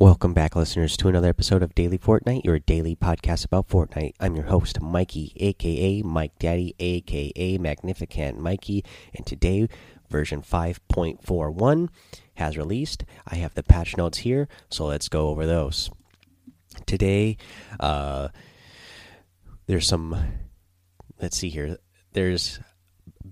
Welcome back, listeners, to another episode of Daily Fortnite, your daily podcast about Fortnite. I'm your host, Mikey, aka Mike Daddy, aka Magnificent Mikey, and today, version 5.41 has released. I have the patch notes here, so let's go over those. Today, uh, there's some, let's see here, there's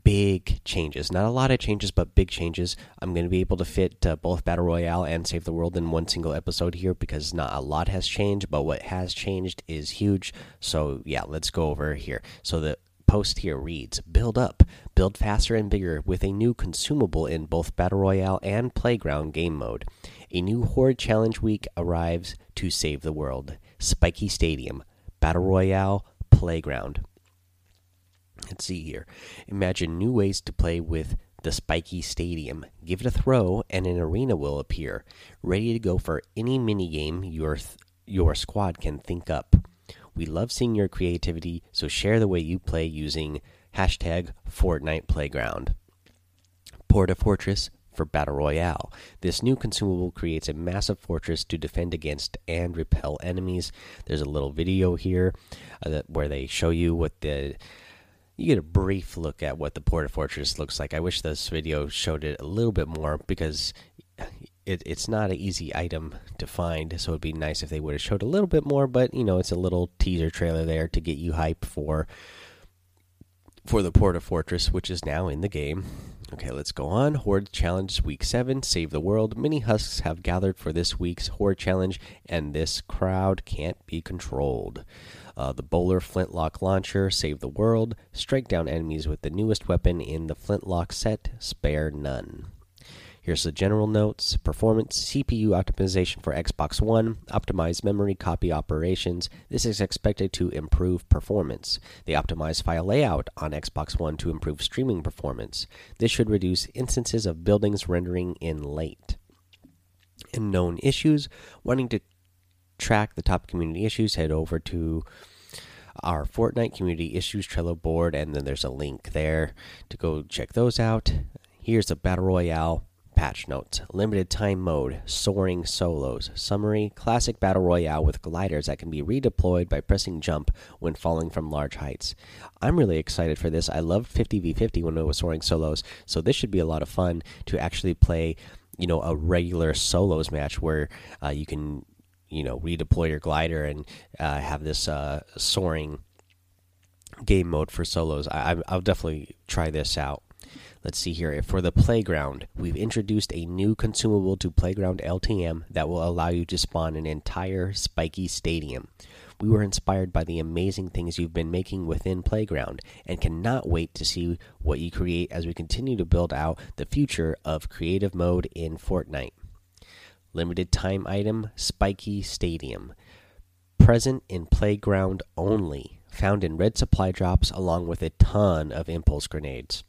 big changes. Not a lot of changes, but big changes. I'm going to be able to fit uh, both Battle Royale and Save the World in one single episode here because not a lot has changed, but what has changed is huge. So, yeah, let's go over here. So, the post here reads Build up, build faster and bigger with a new consumable in both Battle Royale and Playground game mode. A new Horde Challenge week arrives to save the world. Spiky Stadium, Battle Royale, Playground. Let's see here. Imagine new ways to play with the spiky stadium. Give it a throw, and an arena will appear, ready to go for any minigame your your squad can think up. We love seeing your creativity, so share the way you play using hashtag Fortnite Playground. Porta Fortress for Battle Royale. This new consumable creates a massive fortress to defend against and repel enemies. There's a little video here uh, where they show you what the you get a brief look at what the Porta Fortress looks like. I wish this video showed it a little bit more because it, it's not an easy item to find. So it'd be nice if they would have showed a little bit more. But you know, it's a little teaser trailer there to get you hype for for the Porta Fortress, which is now in the game. Okay, let's go on. Horde Challenge Week 7, Save the World. Many Husks have gathered for this week's Horde Challenge, and this crowd can't be controlled. Uh, the Bowler Flintlock Launcher, Save the World. Strike down enemies with the newest weapon in the Flintlock set, Spare None. Here's the general notes performance CPU optimization for Xbox One, optimized memory copy operations. This is expected to improve performance. They optimized file layout on Xbox One to improve streaming performance. This should reduce instances of buildings rendering in late. In known issues, wanting to track the top community issues, head over to our Fortnite community issues Trello board, and then there's a link there to go check those out. Here's the battle royale patch notes. Limited time mode soaring solos. Summary classic battle royale with gliders that can be redeployed by pressing jump when falling from large heights. I'm really excited for this. I loved 50v50 when it was soaring solos so this should be a lot of fun to actually play you know a regular solos match where uh, you can you know redeploy your glider and uh, have this uh, soaring game mode for solos I, i'll definitely try this out Let's see here. For the playground, we've introduced a new consumable to Playground LTM that will allow you to spawn an entire spiky stadium. We were inspired by the amazing things you've been making within Playground and cannot wait to see what you create as we continue to build out the future of creative mode in Fortnite. Limited time item Spiky Stadium. Present in Playground only. Found in red supply drops along with a ton of impulse grenades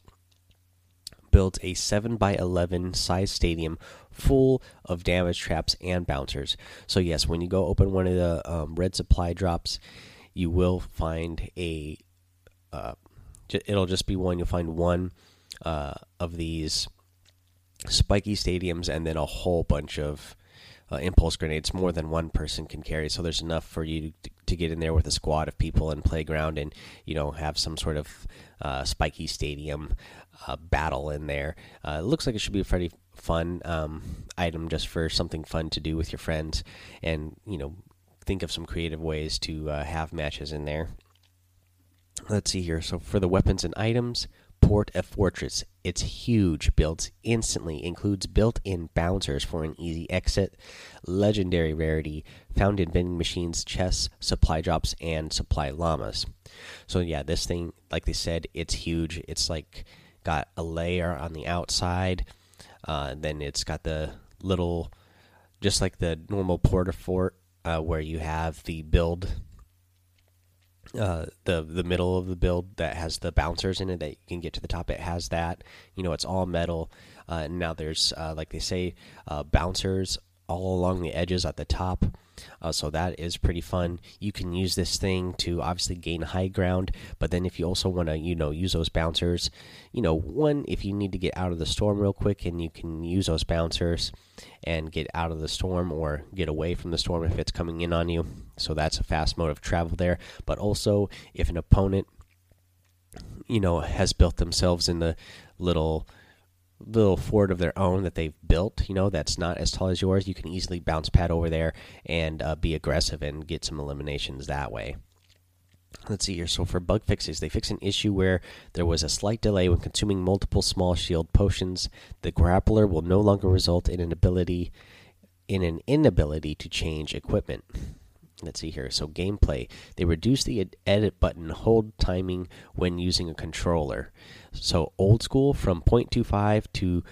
built a 7 by 11 size stadium full of damage traps and bouncers. So, yes, when you go open one of the um, red supply drops, you will find a. Uh, it'll just be one. You'll find one uh, of these spiky stadiums and then a whole bunch of uh, impulse grenades more than one person can carry. So there's enough for you to, to, get in there with a squad of people and playground and you know have some sort of uh, spiky stadium uh, battle in there. Uh, it looks like it should be a pretty fun um, item just for something fun to do with your friends, and you know, think of some creative ways to uh, have matches in there. Let's see here. So for the weapons and items, Port a Fortress. It's huge, builds instantly, includes built in bouncers for an easy exit, legendary rarity, found in vending machines, chests, supply drops, and supply llamas. So, yeah, this thing, like they said, it's huge. It's like got a layer on the outside. Uh, then it's got the little, just like the normal porta fort, uh, where you have the build, uh, the the middle of the build that has the bouncers in it that you can get to the top. It has that. You know, it's all metal. Uh, now there's uh, like they say, uh, bouncers all along the edges at the top. Uh, so that is pretty fun. You can use this thing to obviously gain high ground, but then if you also want to, you know, use those bouncers, you know, one if you need to get out of the storm real quick, and you can use those bouncers and get out of the storm or get away from the storm if it's coming in on you. So that's a fast mode of travel there. But also, if an opponent, you know, has built themselves in the little little fort of their own that they've built, you know, that's not as tall as yours, you can easily bounce pad over there and uh, be aggressive and get some eliminations that way. Let's see here. So for bug fixes, they fix an issue where there was a slight delay when consuming multiple small shield potions. The grappler will no longer result in an ability in an inability to change equipment. Let's see here. So gameplay, they reduce the edit button hold timing when using a controller. So old school from 0.25 to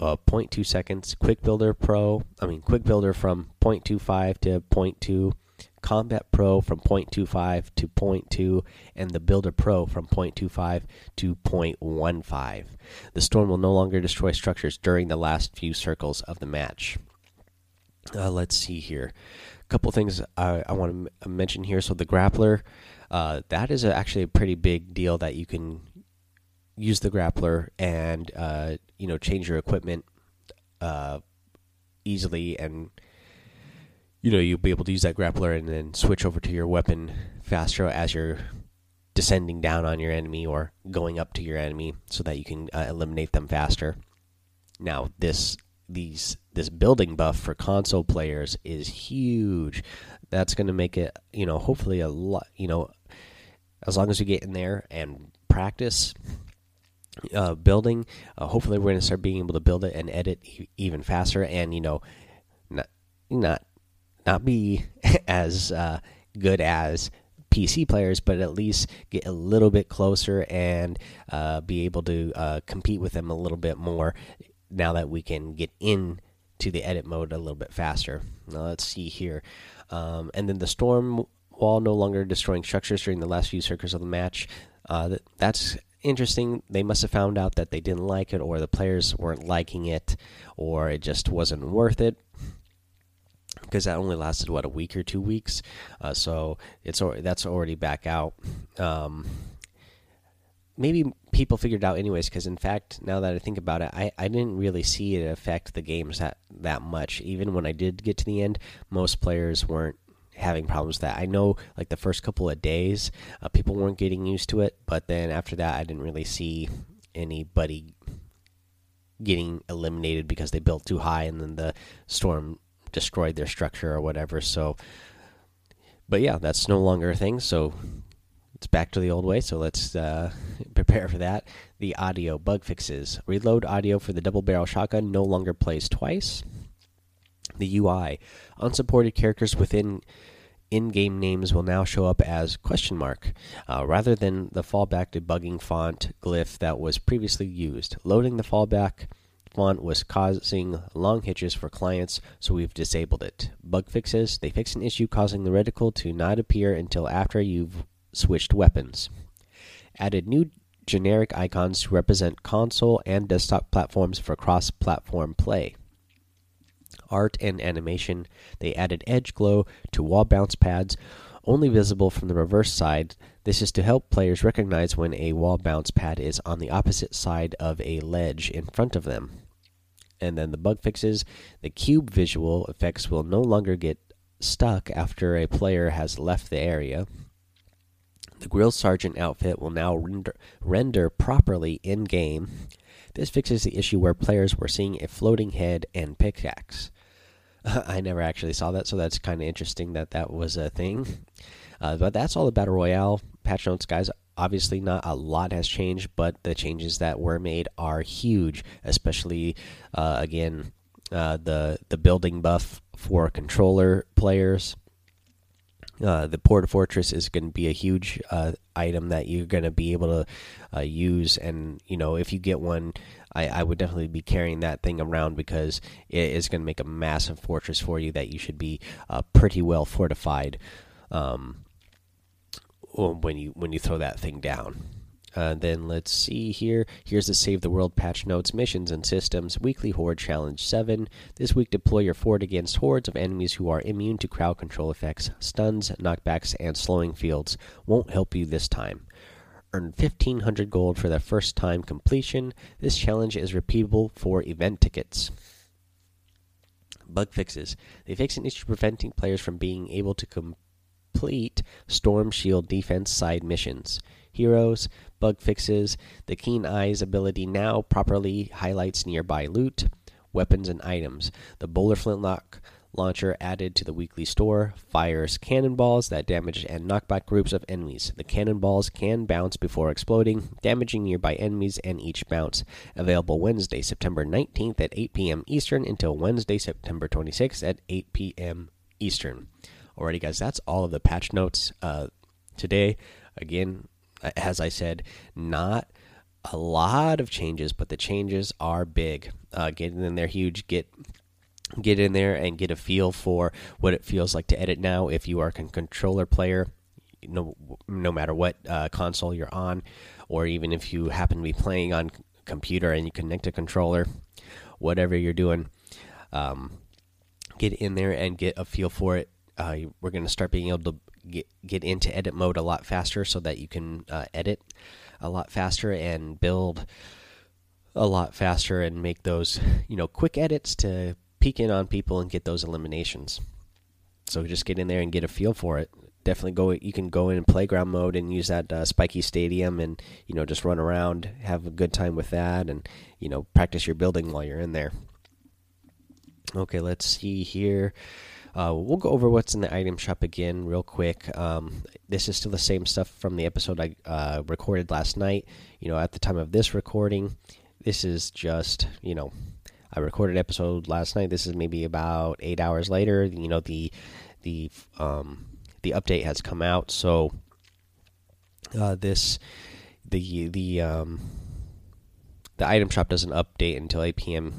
uh, 0.2 seconds. Quick Builder Pro, I mean Quick Builder from 0.25 to 0.2. Combat Pro from 0.25 to 0.2, and the Builder Pro from 0.25 to 0.15. The storm will no longer destroy structures during the last few circles of the match. Uh, let's see here. Couple things I, I want to mention here. So, the grappler, uh, that is a, actually a pretty big deal that you can use the grappler and uh, you know change your equipment uh, easily, and you know you'll be able to use that grappler and then switch over to your weapon faster as you're descending down on your enemy or going up to your enemy, so that you can uh, eliminate them faster. Now this these this building buff for console players is huge. That's going to make it, you know, hopefully a lot, you know, as long as you get in there and practice uh, building. Uh, hopefully, we're going to start being able to build it and edit even faster, and you know, not not not be as uh, good as PC players, but at least get a little bit closer and uh, be able to uh, compete with them a little bit more. Now that we can get in to the edit mode a little bit faster. Now, let's see here, um, and then the storm wall no longer destroying structures during the last few circles of the match. Uh, that, that's interesting. They must have found out that they didn't like it, or the players weren't liking it, or it just wasn't worth it. Because that only lasted what a week or two weeks, uh, so it's that's already back out. Um, maybe people figured out anyways. Because in fact, now that I think about it, I, I didn't really see it affect the games that that much. Even when I did get to the end, most players weren't having problems with that. I know like the first couple of days, uh, people weren't getting used to it, but then after that, I didn't really see anybody getting eliminated because they built too high and then the storm destroyed their structure or whatever. So, but yeah, that's no longer a thing. So it's back to the old way. So let's uh, prepare for that. The audio bug fixes. Reload audio for the double barrel shotgun no longer plays twice. The UI unsupported characters within in-game names will now show up as question mark uh, rather than the fallback debugging font glyph that was previously used. Loading the fallback font was causing long hitches for clients, so we've disabled it. Bug fixes: they fix an issue causing the reticle to not appear until after you've switched weapons. Added new generic icons to represent console and desktop platforms for cross-platform play art and animation. They added edge glow to wall bounce pads, only visible from the reverse side. This is to help players recognize when a wall bounce pad is on the opposite side of a ledge in front of them. And then the bug fixes the cube visual effects will no longer get stuck after a player has left the area. The Grill Sergeant outfit will now render, render properly in game. This fixes the issue where players were seeing a floating head and pickaxe. I never actually saw that, so that's kind of interesting that that was a thing. Uh, but that's all the Battle Royale patch notes, guys. Obviously, not a lot has changed, but the changes that were made are huge. Especially, uh, again, uh, the the building buff for controller players. Uh, the Port Fortress is going to be a huge uh, item that you're going to be able to uh, use, and you know if you get one, I, I, would definitely be carrying that thing around because it is going to make a massive fortress for you that you should be uh, pretty well fortified um, when you when you throw that thing down. Uh, then let's see here. Here's the Save the World patch notes, missions, and systems. Weekly Horde Challenge 7. This week, deploy your fort against hordes of enemies who are immune to crowd control effects. Stuns, knockbacks, and slowing fields won't help you this time. Earn 1500 gold for the first time completion. This challenge is repeatable for event tickets. Bug fixes. They fix an issue preventing players from being able to complete Storm Shield defense side missions heroes, bug fixes. The Keen Eyes ability now properly highlights nearby loot, weapons, and items. The Bowler Flintlock launcher added to the weekly store fires cannonballs that damage and knock back groups of enemies. The cannonballs can bounce before exploding, damaging nearby enemies and each bounce. Available Wednesday, September 19th at 8 p.m. Eastern until Wednesday, September 26th at 8 p.m. Eastern. Alrighty, guys, that's all of the patch notes uh, today. Again, as I said, not a lot of changes, but the changes are big. Uh, getting in there huge. Get get in there and get a feel for what it feels like to edit now. If you are a controller player, no no matter what uh, console you're on, or even if you happen to be playing on computer and you connect a controller, whatever you're doing, um, get in there and get a feel for it. Uh, we're going to start being able to get get into edit mode a lot faster so that you can uh, edit a lot faster and build a lot faster and make those you know quick edits to peek in on people and get those eliminations. So just get in there and get a feel for it. Definitely go you can go in playground mode and use that uh, spiky stadium and you know just run around have a good time with that and you know practice your building while you're in there. Okay let's see here uh, we'll go over what's in the item shop again real quick. Um, this is still the same stuff from the episode I uh, recorded last night. You know, at the time of this recording, this is just you know, I recorded episode last night. This is maybe about eight hours later. You know, the the um, the update has come out, so uh, this the the um, the item shop doesn't update until 8 p.m.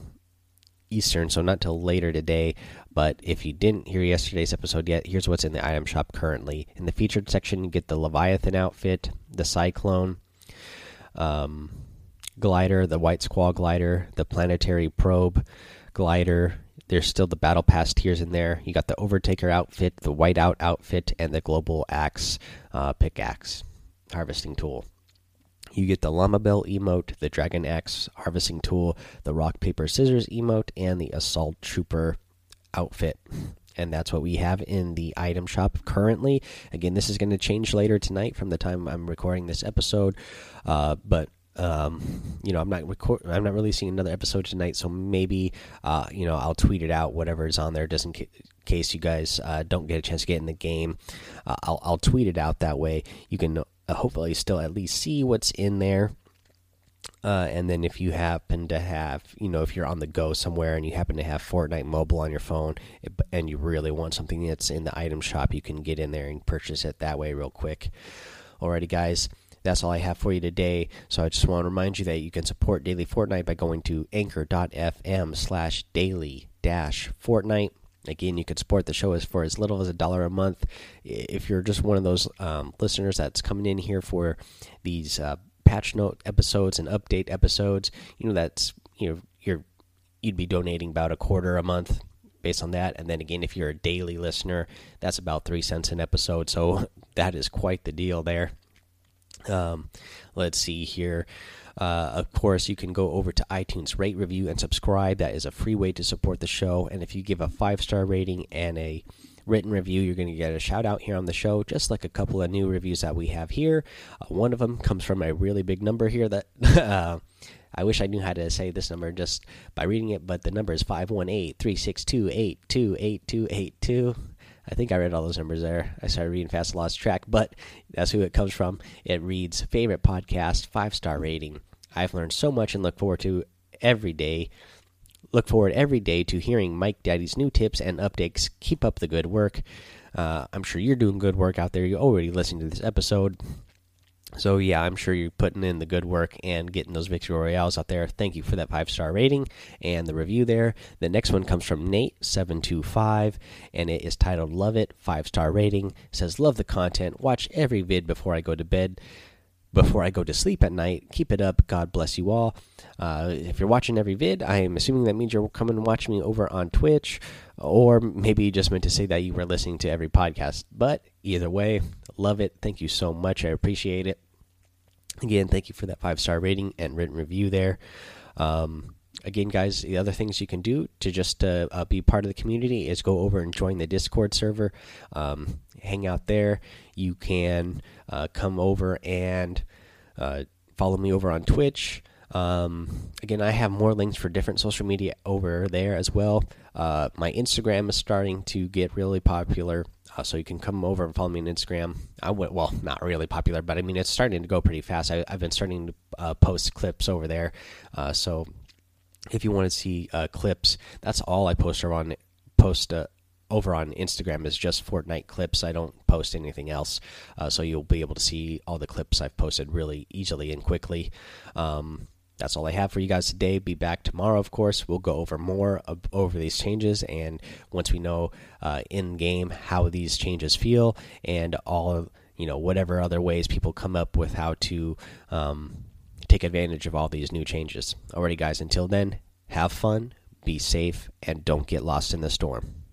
Eastern, so not till later today. But if you didn't hear yesterday's episode yet, here's what's in the item shop currently. In the featured section, you get the Leviathan outfit, the Cyclone um, glider, the White Squall glider, the Planetary Probe glider. There's still the Battle Pass tiers in there. You got the Overtaker outfit, the Whiteout outfit, and the Global Axe uh, pickaxe harvesting tool. You get the Llama Bell emote, the Dragon Axe harvesting tool, the Rock Paper Scissors emote, and the Assault Trooper outfit and that's what we have in the item shop currently. Again, this is going to change later tonight from the time I'm recording this episode, uh, but um, you know, I'm not record I'm not releasing another episode tonight, so maybe uh, you know I'll tweet it out whatever is on there, just in ca case you guys uh, don't get a chance to get in the game. Uh, I'll I'll tweet it out that way. You can uh, hopefully still at least see what's in there. Uh, and then if you happen to have, you know, if you're on the go somewhere and you happen to have Fortnite Mobile on your phone and you really want something that's in the item shop, you can get in there and purchase it that way real quick. Alrighty, guys, that's all I have for you today. So I just want to remind you that you can support Daily Fortnite by going to anchor.fm slash daily dash Fortnite. Again, you could support the show as for as little as a dollar a month. If you're just one of those um, listeners that's coming in here for these uh, patch note episodes and update episodes, you know that's you know you're you'd be donating about a quarter a month based on that. And then again, if you're a daily listener, that's about three cents an episode. So that is quite the deal there. Um, let's see here. Uh, of course, you can go over to iTunes, rate, review, and subscribe. That is a free way to support the show. And if you give a five star rating and a written review, you're going to get a shout out here on the show, just like a couple of new reviews that we have here. Uh, one of them comes from a really big number here that uh, I wish I knew how to say this number just by reading it, but the number is 518 362 828282. I think I read all those numbers there. I started reading fast, lost track, but that's who it comes from. It reads favorite podcast, five star rating. I've learned so much and look forward to every day Look forward every day to hearing Mike Daddy's new tips and updates. Keep up the good work. Uh, I'm sure you're doing good work out there. You're already listening to this episode. So, yeah, I'm sure you're putting in the good work and getting those victory royales out there. Thank you for that five star rating and the review there. The next one comes from Nate725, and it is titled Love It, five star rating. It says, Love the content. Watch every vid before I go to bed before I go to sleep at night. Keep it up. God bless you all. Uh, if you're watching every vid, I am assuming that means you're coming and watching me over on Twitch, or maybe you just meant to say that you were listening to every podcast. But either way, love it. Thank you so much. I appreciate it. Again, thank you for that five star rating and written review there. Um, again, guys, the other things you can do to just uh, uh, be part of the community is go over and join the Discord server, um, hang out there. You can uh, come over and uh, follow me over on Twitch. Um, again, I have more links for different social media over there as well. Uh, my Instagram is starting to get really popular. So you can come over and follow me on Instagram. I went well, not really popular, but I mean it's starting to go pretty fast. I, have been starting to uh, post clips over there, uh, so if you want to see uh, clips, that's all I post on post uh, over on Instagram is just Fortnite clips. I don't post anything else, uh, so you'll be able to see all the clips I've posted really easily and quickly. Um, that's all I have for you guys today. Be back tomorrow, of course. We'll go over more of, over these changes, and once we know uh, in game how these changes feel, and all you know, whatever other ways people come up with how to um, take advantage of all these new changes. Alrighty, guys. Until then, have fun, be safe, and don't get lost in the storm.